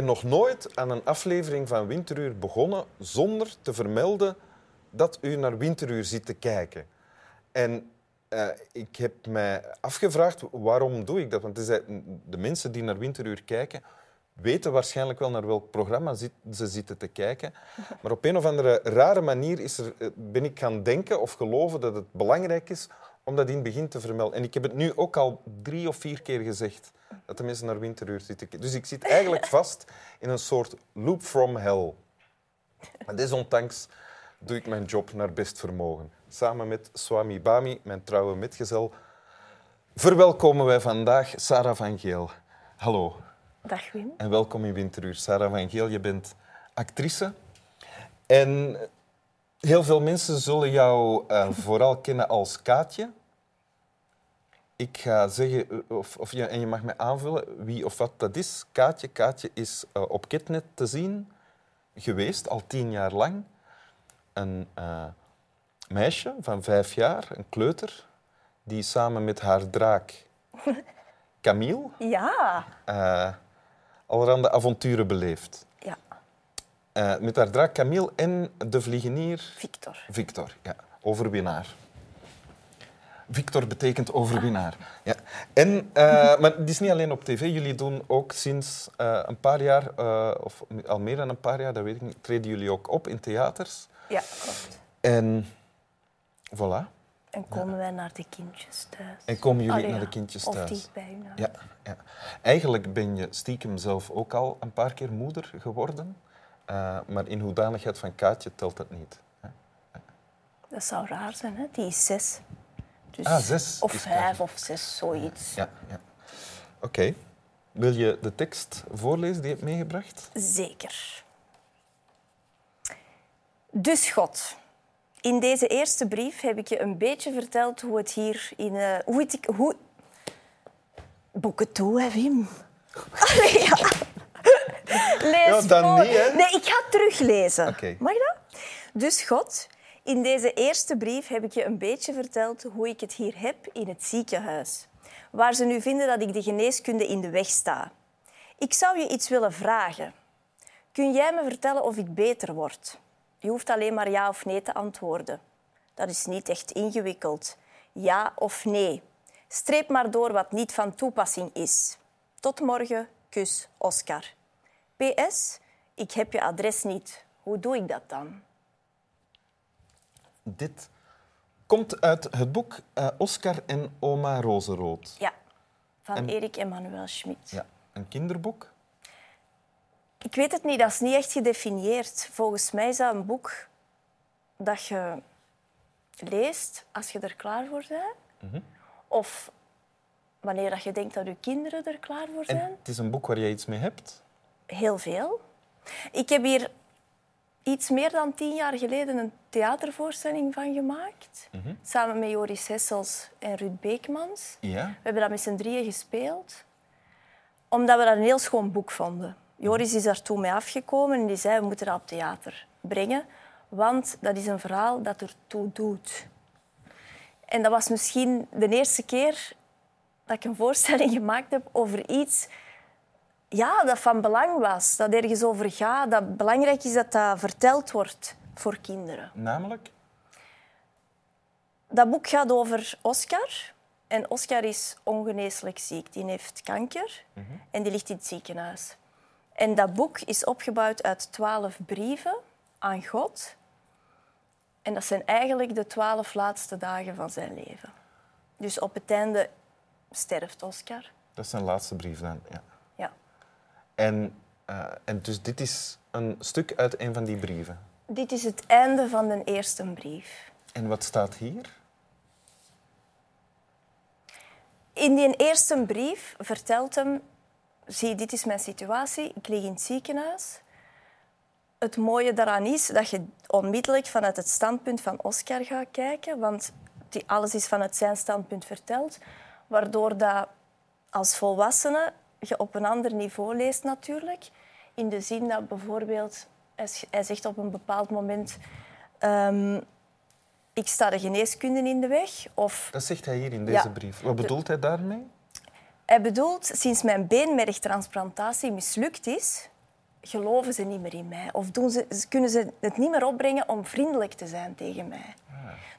ben nog nooit aan een aflevering van Winteruur begonnen zonder te vermelden dat u naar Winteruur zit te kijken. En uh, ik heb mij afgevraagd, waarom doe ik dat? Want de mensen die naar Winteruur kijken, weten waarschijnlijk wel naar welk programma ze zitten te kijken. Maar op een of andere rare manier is er, eh, ben ik gaan denken of geloven dat het belangrijk is om dat in het begin te vermelden. En ik heb het nu ook al drie of vier keer gezegd, dat de mensen naar winteruur zitten. Dus ik zit eigenlijk vast in een soort loop from hell. Maar desondanks doe ik mijn job naar best vermogen. Samen met Swami Bami, mijn trouwe metgezel, verwelkomen wij vandaag Sarah van Geel. Hallo. Dag Wim. En welkom in Winteruur. Sarah van Geel, je bent actrice. En heel veel mensen zullen jou uh, vooral kennen als Kaatje. Ik ga zeggen, eh, of, of je, en je mag mij aanvullen wie of wat dat is. Kaatje, Kaatje is uh, op Kitnet te zien geweest, al tien jaar lang. Een uh, meisje van vijf jaar, een kleuter, die samen met haar draak Camille ja. uh, allerhande avonturen beleeft. Ja. Met haar draak Camille en de vliegenier... Victor. Victor, ja. Overwinnaar. Victor betekent overwinnaar. Ja. En, uh, maar het is niet alleen op tv. Jullie doen ook sinds uh, een paar jaar, uh, of al meer dan een paar jaar, dat weet ik niet, treden jullie ook op in theaters. Ja, klopt. En voilà. En komen ja. wij naar de kindjes thuis. En komen jullie Allee, naar de kindjes of thuis. Of dichtbij nou. Ja, ja. Eigenlijk ben je stiekem zelf ook al een paar keer moeder geworden. maar in hoedanigheid van Kaatje telt dat niet. Dat zou raar zijn, hè? Die is zes. Dus ah, zes. Of vijf of zes, zoiets. Ja, ja. Oké. Okay. Wil je de tekst voorlezen die je hebt meegebracht? Zeker. Dus God, in deze eerste brief heb ik je een beetje verteld hoe het hier in... Uh, hoe het... Hoe... Boeken toe, hè, Wim? Allee, ja. Lees ja, dan voor. niet, hè? Nee, ik ga teruglezen. Okay. Mag dat? Dus God, in deze eerste brief heb ik je een beetje verteld hoe ik het hier heb in het ziekenhuis, waar ze nu vinden dat ik de geneeskunde in de weg sta. Ik zou je iets willen vragen. Kun jij me vertellen of ik beter word? Je hoeft alleen maar ja of nee te antwoorden. Dat is niet echt ingewikkeld. Ja of nee. Streep maar door wat niet van toepassing is. Tot morgen, kus Oscar. PS, ik heb je adres niet. Hoe doe ik dat dan? Dit komt uit het boek uh, Oscar en Oma Rozenrood. Ja, van en... Erik Emanuel Schmid. Ja, een kinderboek? Ik weet het niet, dat is niet echt gedefinieerd. Volgens mij is dat een boek dat je leest als je er klaar voor bent. Mm -hmm. Of wanneer dat je denkt dat je kinderen er klaar voor zijn. En het is een boek waar je iets mee hebt? Heel veel. Ik heb hier iets meer dan tien jaar geleden een theatervoorstelling van gemaakt. Mm -hmm. Samen met Joris Hessels en Ruud Beekmans. Ja. We hebben dat met z'n drieën gespeeld. Omdat we dat een heel schoon boek vonden. Joris is daar toen mee afgekomen en die zei, we moeten dat op theater brengen. Want dat is een verhaal dat ertoe doet. En dat was misschien de eerste keer dat ik een voorstelling gemaakt heb over iets ja, dat van belang was. Dat ergens over gaat. Dat belangrijk is dat dat verteld wordt voor kinderen. Namelijk? Dat boek gaat over Oscar. En Oscar is ongeneeslijk ziek. Die heeft kanker mm -hmm. en die ligt in het ziekenhuis. En dat boek is opgebouwd uit twaalf brieven aan God. En dat zijn eigenlijk de twaalf laatste dagen van zijn leven. Dus op het einde sterft Oscar. Dat is zijn laatste brief dan, ja. En, uh, en dus dit is een stuk uit een van die brieven? Dit is het einde van de eerste brief. En wat staat hier? In die eerste brief vertelt hem... Zie, dit is mijn situatie. Ik lig in het ziekenhuis. Het mooie daaraan is dat je onmiddellijk vanuit het standpunt van Oscar gaat kijken. Want alles is vanuit zijn standpunt verteld. Waardoor dat als volwassene je op een ander niveau leest natuurlijk. In de zin dat bijvoorbeeld... Hij zegt op een bepaald moment... Um, ik sta de geneeskunde in de weg. Of, dat zegt hij hier in deze ja, brief. Wat bedoelt hij daarmee? Hij bedoelt, sinds mijn beenmergtransplantatie mislukt is, geloven ze niet meer in mij. Of doen ze, kunnen ze het niet meer opbrengen om vriendelijk te zijn tegen mij.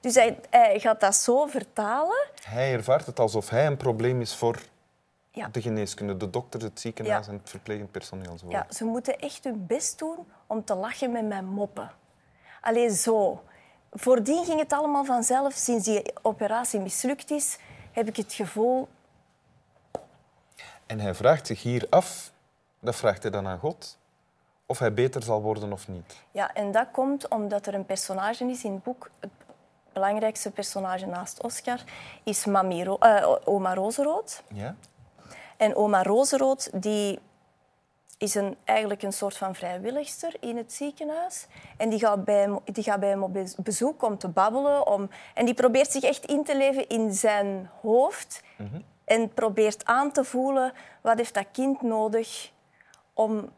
Dus hij, hij gaat dat zo vertalen. Hij ervaart het alsof hij een probleem is voor Ja. de geneeskunde, de dokters, het ziekenhuis Ja. en het verplegend personeel. Zo. Ja, ze moeten echt hun best doen om te lachen met mijn moppen. Alleen zo. Voordien ging het allemaal vanzelf. Sinds die operatie mislukt is, heb ik het gevoel... En hij vraagt zich hier af, dat vraagt hij dan aan God, of hij beter zal worden of niet. Ja, en dat komt omdat er een personage is in het boek. Het belangrijkste personage naast Oscar is Mami Ro- eh, oma Rozerood. Ja? En oma Rozerood die is een, eigenlijk een soort van vrijwilligster in het ziekenhuis. En die gaat bij hem, die gaat bij hem op bez- bezoek om te babbelen. Om, en die probeert zich echt in te leven in zijn hoofd. En probeert aan te voelen wat heeft dat kind nodig om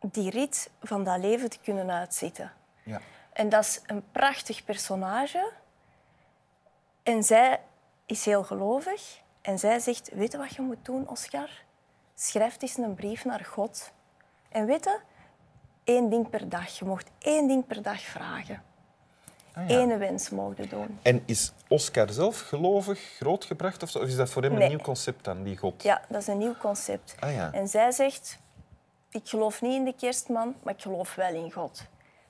die rit van dat leven te kunnen uitzitten. Ja. En dat is een prachtig personage. En zij is heel gelovig. En zij zegt, weet je wat je moet doen, Oscar? Schrijf eens een brief naar God. En weet je, één ding per dag. Je mocht één ding per dag vragen. Ah, ja. Eén wens mogen doen. En is Oscar zelf gelovig grootgebracht of, is dat voor hem een nieuw concept dan, die God? Ja, dat is een nieuw concept. Ah, ja. En zij zegt, ik geloof niet in de kerstman, maar ik geloof wel in God.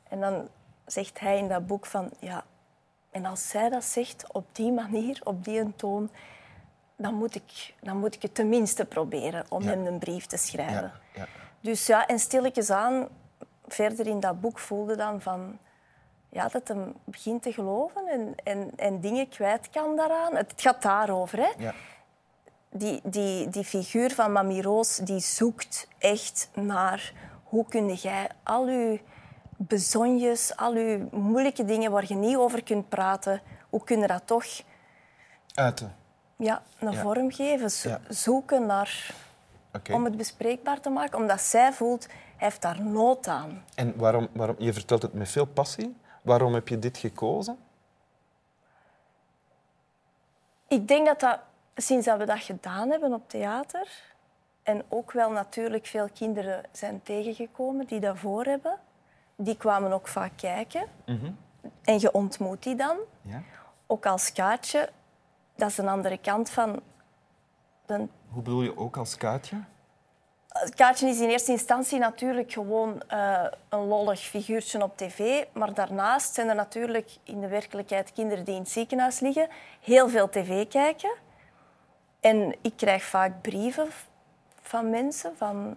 En dan zegt hij in dat boek van, ja, en als zij dat zegt op die manier, op die toon, dan moet ik, dan moet ik het tenminste proberen om Ja. hem een brief te schrijven. Ja, ja. Dus ja, en stilletjes aan, verder in dat boek voelde dan van... Ja, dat hem begint te geloven en, en, en dingen kwijt kan daaraan. Het gaat daarover, hè. Ja. Die, die, die figuur van Mami Roos, die zoekt echt naar... Hoe kun jij al uw bezonjes, al uw moeilijke dingen waar je niet over kunt praten... Hoe kun je dat toch Uiten. Ja, een Ja. vorm geven? Zo- Ja. Zoeken naar... Om het bespreekbaar te maken, omdat zij voelt, hij heeft daar nood aan. En waarom, waarom, je vertelt het met veel passie. Waarom heb je dit gekozen? Ik denk dat dat sinds dat we dat gedaan hebben op theater, en ook wel natuurlijk veel kinderen zijn tegengekomen die dat voor hebben, die kwamen ook vaak kijken. En je ontmoet die dan. Ja. Ook als kaartje, dat is een andere kant van... De Hoe bedoel je ook als kaartje? Het kaartje is in eerste instantie natuurlijk gewoon eh, een lollig figuurtje op tv. Maar daarnaast zijn er natuurlijk in de werkelijkheid kinderen die in het ziekenhuis liggen, heel veel tv kijken. En ik krijg vaak brieven van mensen van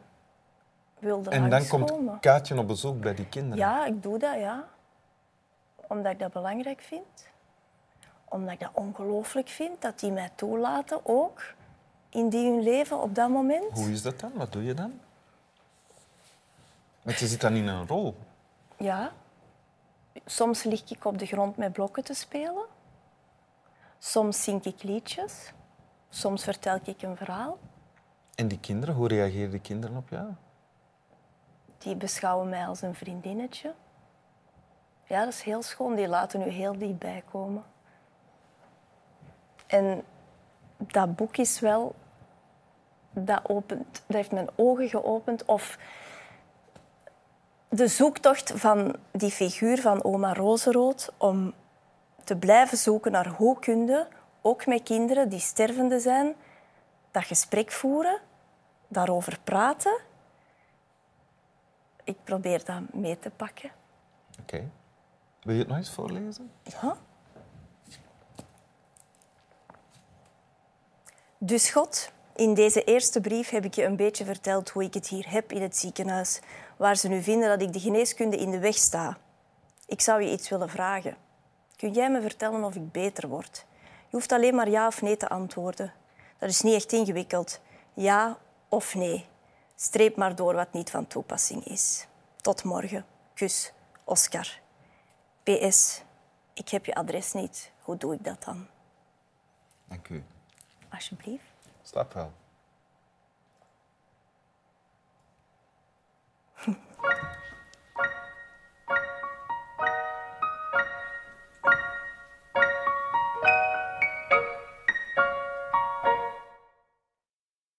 wilde En dan komt Kaatje op bezoek bij die kinderen. Ja, ik doe dat, ja. Omdat ik dat belangrijk vind. Omdat ik dat ongelooflijk vind dat die mij toelaten ook in die hun leven op dat moment. Hoe is dat dan? Wat doe je dan? Want je zit dan in een rol. Ja. Soms lig ik op de grond met blokken te spelen. Soms zing ik liedjes. Soms vertel ik een verhaal. En die kinderen, hoe reageren die kinderen op jou? Die beschouwen mij als een vriendinnetje. Ja, dat is heel schoon. Die laten nu heel dichtbij komen. En dat boek is wel... Dat, opent, dat heeft mijn ogen geopend. Of de zoektocht van die figuur van oma Rozerood om te blijven zoeken naar hoe kun je, ook met kinderen die stervende zijn, dat gesprek voeren, daarover praten. Ik probeer dat mee te pakken. Oké. Wil je het nog eens voorlezen? Ja. Dus God, in deze eerste brief heb ik je een beetje verteld hoe ik het hier heb in het ziekenhuis, waar ze nu vinden dat ik de geneeskunde in de weg sta. Ik zou je iets willen vragen. Kun jij me vertellen of ik beter word? Je hoeft alleen maar ja of nee te antwoorden. Dat is niet echt ingewikkeld. Ja of nee. Streep maar door wat niet van toepassing is. Tot morgen. Kus, Oscar. PS, ik heb je adres niet. Hoe doe ik dat dan? Dank u. Alsjeblieft. Slaap wel.